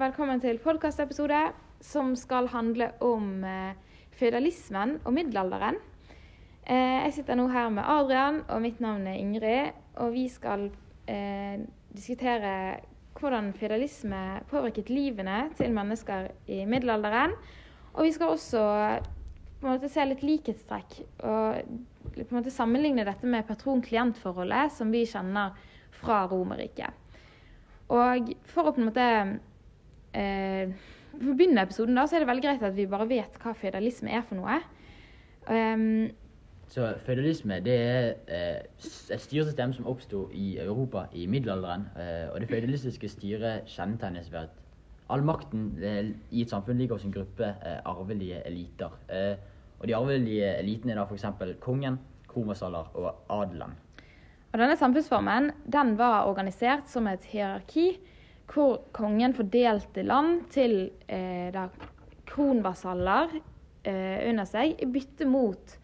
velkommen til podkastepisode som skal handle om eh, føydalismen og middelalderen. Eh, jeg sitter nå her med Adrian, og mitt navn er Ingrid. Og vi skal eh, diskutere hvordan føydalisme påvirket livene til mennesker i middelalderen. Og vi skal også måte se litt likhetstrekk og måte sammenligne dette med patron-klient-forholdet som vi kjenner fra Romerriket. Og for å på en måte eh, For å begynne episoden, da, så er det veldig greit at vi bare vet hva føydalisme er for noe. Um, Så føydalisme det er eh, et styresystem som oppsto i Europa i middelalderen. Eh, og det føydalistiske styret kjennetegnes ved at all makten eh, i et samfunn ligger hos en gruppe eh, arvelige eliter. Eh, og de arvelige elitene er da f.eks. kongen, krovasaller og adelen. Og denne samfunnsformen den var organisert som et hierarki hvor kongen fordelte land til eh, da, kronvasaller eh, under seg i bytte mot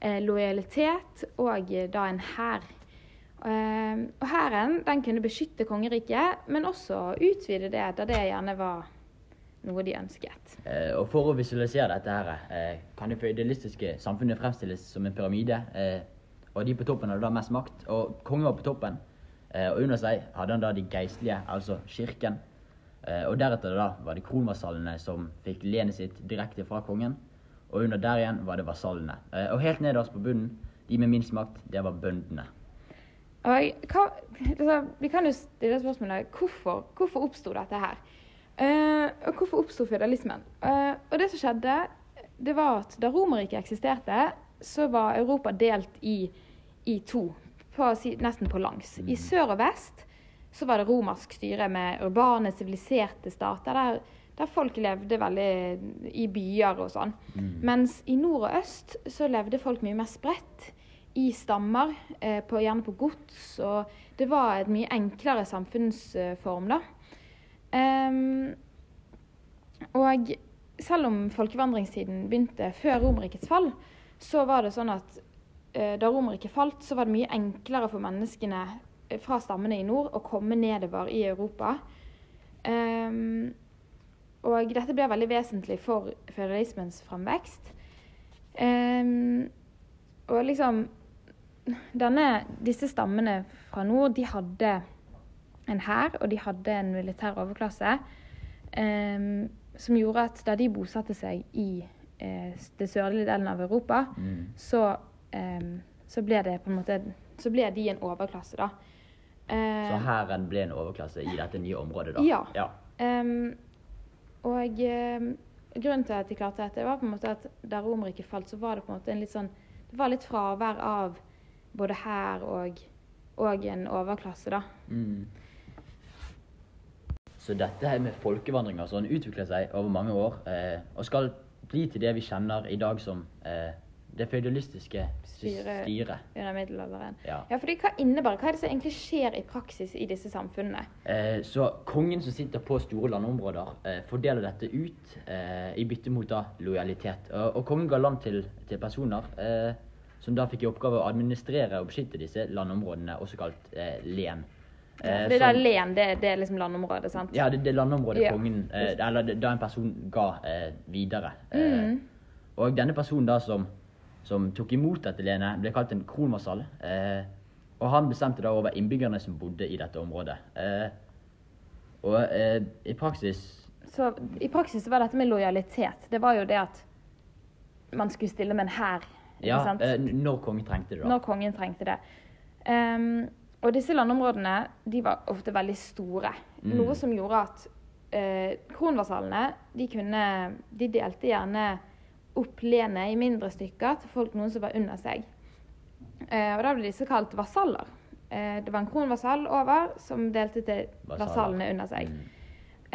eh, lojalitet og eh, da en hær. Eh, og hæren kunne beskytte kongeriket, men også utvide det da det gjerne var noe de ønsket. Eh, og For å visualisere dette her, kan det idealistiske samfunnet fremstilles som en pyramide. Og de på toppen hadde da mest makt. Og kongen var på toppen. Eh, og under seg hadde han da de geistlige, altså kirken. Eh, og deretter da var det kronvasallene som fikk lenet sitt direkte fra kongen. Og under der igjen var det vasallene. Eh, og helt nederst på bunnen, de med minst makt, det var bøndene. Og hva, altså, vi kan jo stille spørsmålet hvorfor, hvorfor oppsto dette her? Uh, og hvorfor oppsto føydalismen? Uh, og det som skjedde, det var at da Romerriket eksisterte, så var Europa delt i, i to, på, nesten på langs. I sør og vest så var det romersk styre med urbane, siviliserte stater, der, der folk levde veldig i byer og sånn. Mens i nord og øst så levde folk mye mer spredt i stammer, eh, på, gjerne på gods, og det var et mye enklere samfunnsform, da. Um, og selv om folkevandringstiden begynte før Romerrikets fall, så var det sånn at da Romerriket falt, så var det mye enklere for menneskene eh, fra stammene i nord å komme nedover i Europa. Ehm, og dette ble veldig vesentlig for føderalismens framvekst. Ehm, og liksom denne, Disse stammene fra nord de hadde en hær og de hadde en militær overklasse ehm, som gjorde at da de bosatte seg i eh, det sørlige delen av Europa, Mm. så, ehm, så ble det på en måte Så ble de en overklasse, da. Uh, Så hæren ble en overklasse i dette nye området, da? Ja. ja. Um, og um, grunnen til at de klarte dette, var på en måte at da Romerriket falt, så var det på en måte en litt sånn Det var litt fravær av både hær og, og en overklasse, da. Mm. Så dette her med folkevandringer sånn utvikler seg over mange år, eh, og skal bli til det vi kjenner i dag som eh, det føydalistiske Styre. styret. Under middelalderen. Ja. Ja, fordi Hva innebærer, hva er det som egentlig skjer i praksis i disse samfunnene? Eh, så kongen som sitter på store landområder, eh, fordeler dette ut eh, i bytte mot da lojalitet. Og, og kongen ga land til, til personer eh, som da fikk i oppgave å administrere og beskytte disse landområdene, også kalt eh, len. Eh, det er som- len, det, det er liksom landområdet, sant? Ja, det, det landområdet Ja. kongen Eller da en person ga videre. Mm. Og denne personen da som, som tok imot dette lenet, ble kalt en kronmarsall. Eh, og han bestemte da over innbyggerne som bodde i dette området. Eh, og eh, i praksis Så i praksis var dette med lojalitet, det var jo det at man skulle stille med en hær. Ja, eh, når kongen trengte det, da. når kongen trengte det. Um, og disse landområdene de var ofte veldig store. Mm. Noe som gjorde at uh, kronvasalene de, kunne, de delte gjerne opp lenet i mindre stykker til folk noen som var under seg. Eh, og da ble disse kalt vasaller. Eh, det var en kronvasall over som delte til Vasaller. vasallene under seg. Mm.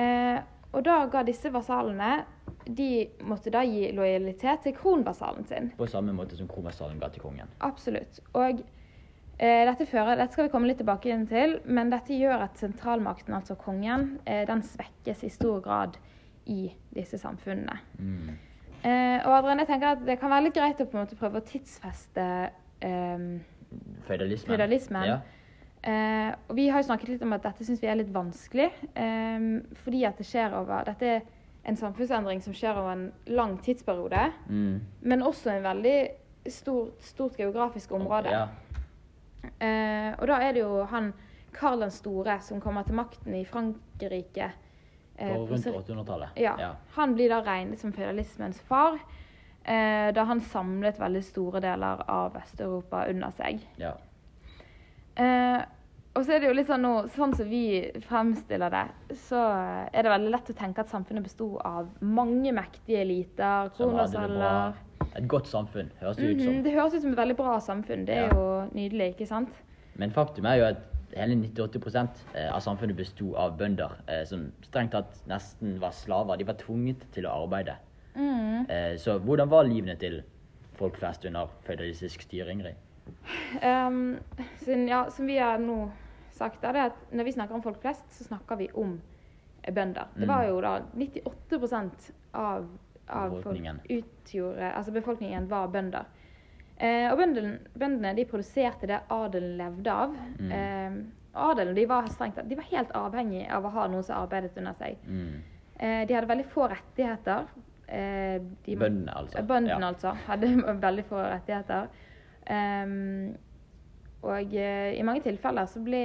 Eh, og da ga disse vasallene De måtte da gi lojalitet til kronvasallen sin. På samme måte som kronvasallen ga til kongen. Absolutt. Og eh, dette, fører, dette skal vi komme litt tilbake inn til, men dette gjør at sentralmakten, altså kongen, eh, den svekkes i stor grad i disse samfunnene. Mm. Eh, og Adrian, jeg tenker at det kan være litt greit å på en måte prøve å tidsfeste eh, Føydalismen. føydalismen. Ja. Eh, og vi har jo snakket litt om at dette syns vi er litt vanskelig, eh, fordi at det skjer over Dette er en samfunnsendring som skjer over en lang tidsperiode, Mm. men også en veldig stort, stort geografisk område. Ja. Eh, og da er det jo han Karl den store som kommer til makten i Frankrike. Eh, På på rundt 800-tallet. ja. Ja. Han blir da regnet som føydalismens far, eh, da han samlet veldig store deler av Vest-Europa under seg. ja. Eh, og så er det jo litt sånn nå, sånn som vi fremstiller det, så er det veldig lett å tenke at samfunnet besto av mange mektige eliter, bra. Et godt samfunn, høres det ut som. Mhm, Det høres ut som et veldig bra samfunn. Det er Ja. jo nydelig, ikke sant? Men faktum er jo at hele 98 eh, av samfunnet besto av bønder eh, som strengt tatt nesten var slaver. De var tvunget til å arbeide. Mm. Eh, Så hvordan var livene til folk flest under føydalistisk styre, Ingrid? Um, sin, ja, som vi har nå sagt, er det at når vi snakker om folk flest, så snakker vi om bønder. Det var Mm. jo da 98 av, av Befolkningen. folk utgjorde Altså befolkningen var bønder. Eh, og bøndene, de produserte det adelen levde av. Mm. Eh, adelen de var strengt de var helt avhengig av å ha noen som arbeidet under seg. Mm. Eh, de hadde veldig få rettigheter. Eh, de, Bøndene, altså. Eh, Bøndene, Ja. altså. Hadde veldig få rettigheter. Ehm, og eh, i mange tilfeller så ble,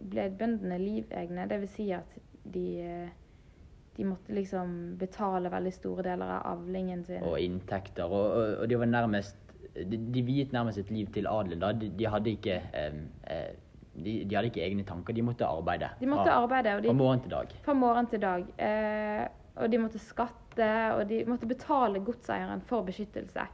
ble bøndene livegne. Det vil si at de, de måtte liksom betale veldig store deler av avlingen sin. Og inntekter. Og, og, og de var nærmest De, de viet nærmest sitt liv til adelen. da. De, de hadde ikke eh, de, de hadde ikke egne tanker. De måtte arbeide. De måtte fra, arbeide, fra morgen til dag. fra morgen til dag. Eh, og de måtte skatte, og de måtte betale godseieren for beskyttelse.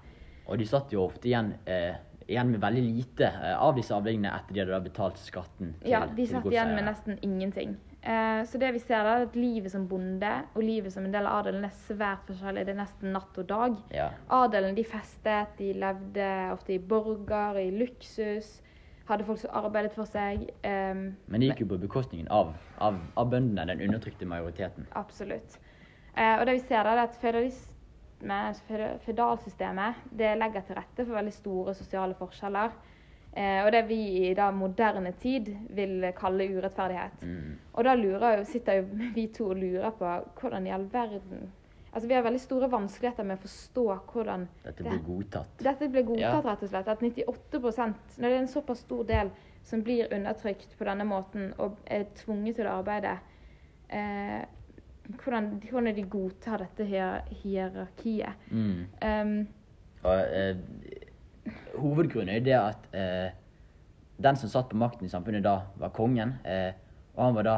Og de satt jo ofte igjen, eh, igjen med veldig lite eh, av disse avlingene etter de hadde betalt skatten til, Ja, de satt igjen med nesten ingenting. Eh, så det vi ser da, er at livet som bonde og livet som en del av adelen er svært forskjellig. Det er nesten natt og dag. Ja. Adelen de festet, de levde ofte i borger, i luksus. Hadde folk som arbeidet for seg. Um, Men det gikk jo på bekostningen av, av, av bøndene, den undertrykte majoriteten. absolutt. Eh, og det vi ser da, er at føydalsystemet, det legger til rette for veldig store sosiale forskjeller. Eh, og det vi i da moderne tid vil kalle urettferdighet. Mm. Og da lurer jo, sitter jo vi to og lurer på hvordan i all verden Altså Vi har veldig store vanskeligheter med å forstå hvordan Dette blir godtatt. dette blir godtatt, Ja. rett og slett. At 98% når det er en såpass stor del som blir undertrykt på denne måten og er tvunget til å arbeide eh, hvordan, hvordan de godtar dette hier hierarkiet. Mm. Um, Og, eh, hovedgrunnen er det at eh, den som satt på makten i samfunnet da, var kongen. Eh, og han var da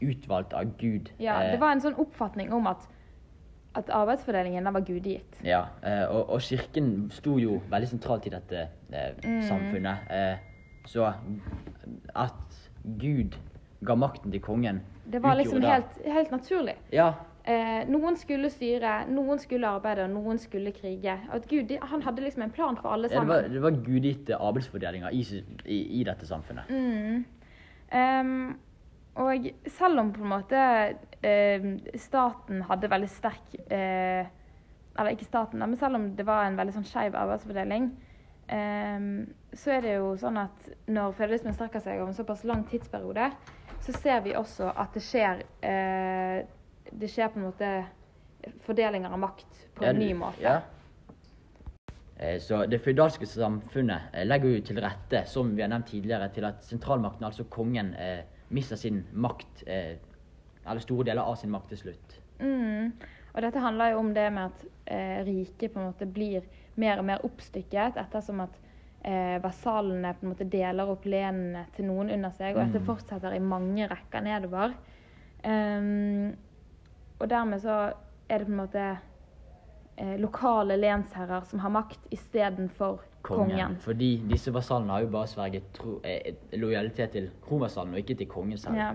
utvalgt av Gud. ja, eh, det var en sånn oppfatning om at, at arbeidsfordelingen var gudegitt. Ja, eh, og, og kirken sto jo veldig sentralt i dette eh, Mm. samfunnet. Eh, så at Gud ga makten til kongen Det var liksom helt, helt naturlig. Ja, Eh, noen skulle styre, noen skulle arbeide, og noen skulle krige. At Gud han hadde liksom en plan for alle det sammen. var, det var gudgitte arbeidsfordelinga i, i, i dette samfunnet. Mm. Um, og selv om på en måte eh, staten hadde veldig sterk eh, Eller ikke staten, men selv om det var en veldig sånn skeiv arbeidsfordeling, så er det jo sånn at når fødelismen strekker seg over en såpass lang tidsperiode, så ser vi også at det skjer eh, Det skjer på en måte fordelinger av makt på en ny måte. Ja. Eh, Så det føydalske samfunnet eh, legger jo til rette, som vi har nevnt tidligere, til at sentralmakten, altså kongen, eh, mister sin makt, eller store deler av sin makt til slutt. Mm. Og dette handler jo om det med at eh, riket på en måte blir mer og mer oppstykket ettersom at eh, vasallene på en måte deler opp lenene til noen under seg, og dette Mm. fortsetter i mange rekker nedover. Ehm, og dermed så er det på en måte eh, lokale lensherrer som har makt istedenfor kongen. kongen. Fordi disse vasallene har jo bare sverget tro, eh, lojalitet til kronvasallen, og ikke til kongen selv. Ja,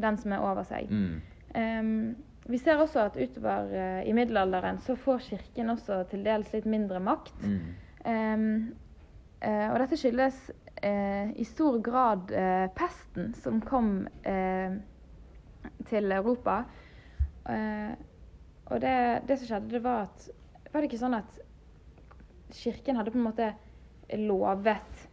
den som er over seg. Mm. Um, vi ser også at utover uh, i middelalderen så får kirken også til dels litt mindre makt. Mm. Um, uh, og dette skyldes uh, i stor grad pesten som kom til Europa. Eh, og det, det som skjedde, det var at Var det ikke sånn at kirken hadde på en måte lovet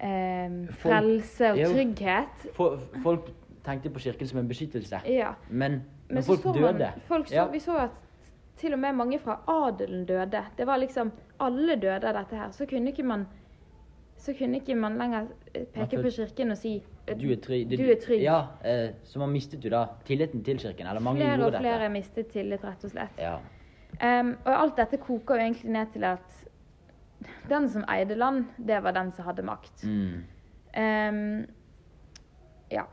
eh, frelse og trygghet. For, folk tenkte på kirken som en beskyttelse. Ja. Men når Men folk døde man, folk så, ja. Vi så at til og med mange fra adelen døde. Det var liksom Alle døde av dette her. Så kunne ikke man så kunne ikke man lenger eh, peke på kirken og si eh, Du er trygg. Du er trygg. Ja, eh, så man mistet jo da tilliten til kirken. Eller mange flere og flere dette. mistet tillit, rett og slett. Ja. Um, og alt dette koker jo egentlig ned til at den som eide land, det var den som hadde makt. Mm. Um, ja.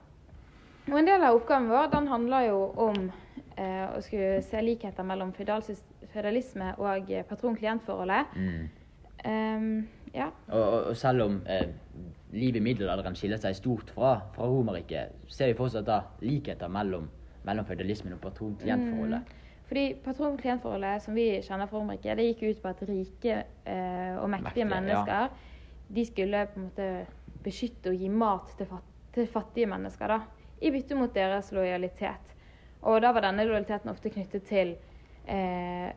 Og en del av oppgaven vår den handler jo om uh, å skulle se likheter mellom føydalisme og patron-klient-forholdet. Mm. Em, ja. Og, og, og selv om eh, livet i middelalderen skiller seg stort fra, fra Romerriket, ser vi fortsatt da likheter mellom, mellom feudalismen og patron-klient-forholdet. Fordi patron-klient-forholdet som vi kjenner fra Romerriket, det gikk ut på at rike eh, og mektige Mektige, ja. mennesker de skulle på en måte beskytte og gi mat til, fat til fattige mennesker. da, I bytte mot deres lojalitet. Og da var denne lojaliteten ofte knyttet til eh,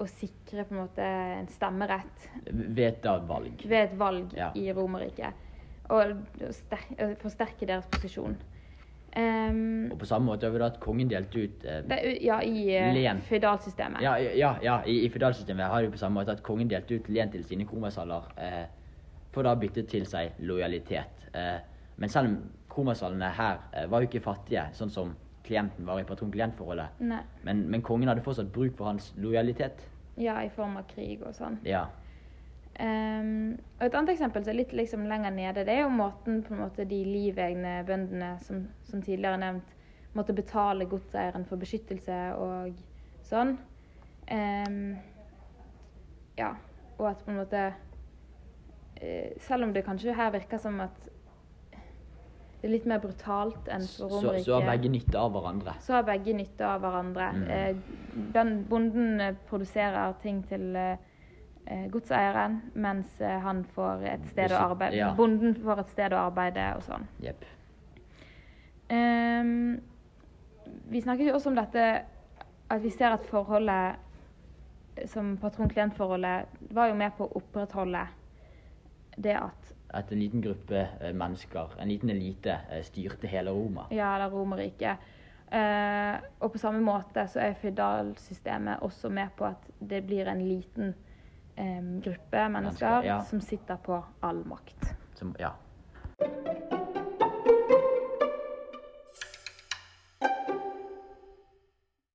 å sikre på en måte en stemmerett Ved et valg. ved et valg Ja. i Romerriket. Og forsterke deres posisjon. Um, Og på samme måte har vi da at kongen delte ut eh, det, ja, i eh, Len. føydalsystemet. Ja, ja, ja i, i feudalsystemet har vi på samme måte at kongen delte ut len til sine kromasaler eh, for da å bytte til seg lojalitet. Eh, men selv om kromasallene her eh, var jo ikke fattige, sånn som klienten var i patron-klient-forholdet, men, men kongen hadde fortsatt bruk for hans lojalitet. Ja, i form av krig og sånn. Ja. Um, og et annet eksempel som er litt liksom lenger nede, det er jo måten på en måte de livegne bøndene, som, som tidligere nevnt, måtte betale godseieren for beskyttelse og sånn. Um, ja, og at på en måte eh, Selv om det kanskje her virker som at det er litt mer brutalt enn for Så, så har begge nytte av hverandre. så har begge nytte av hverandre. Mm. Eh, den bonden eh, produserer ting til eh, eh, godseieren, mens han får et sted å arbeide. ja. Bonden får et sted å arbeide og sånn. Yep. Um, vi snakket jo også om dette at vi ser at forholdet som patron-klient-forholdet var jo med på å opprettholde det at At en liten gruppe eh, mennesker, en liten elite, eh, styrte hele Roma. Ja, eller Romerriket. Eh, og på samme måte så er føydalsystemet også med på at det blir en liten eh, gruppe mennesker Mennesker, ja. som sitter på all makt. Som, ja,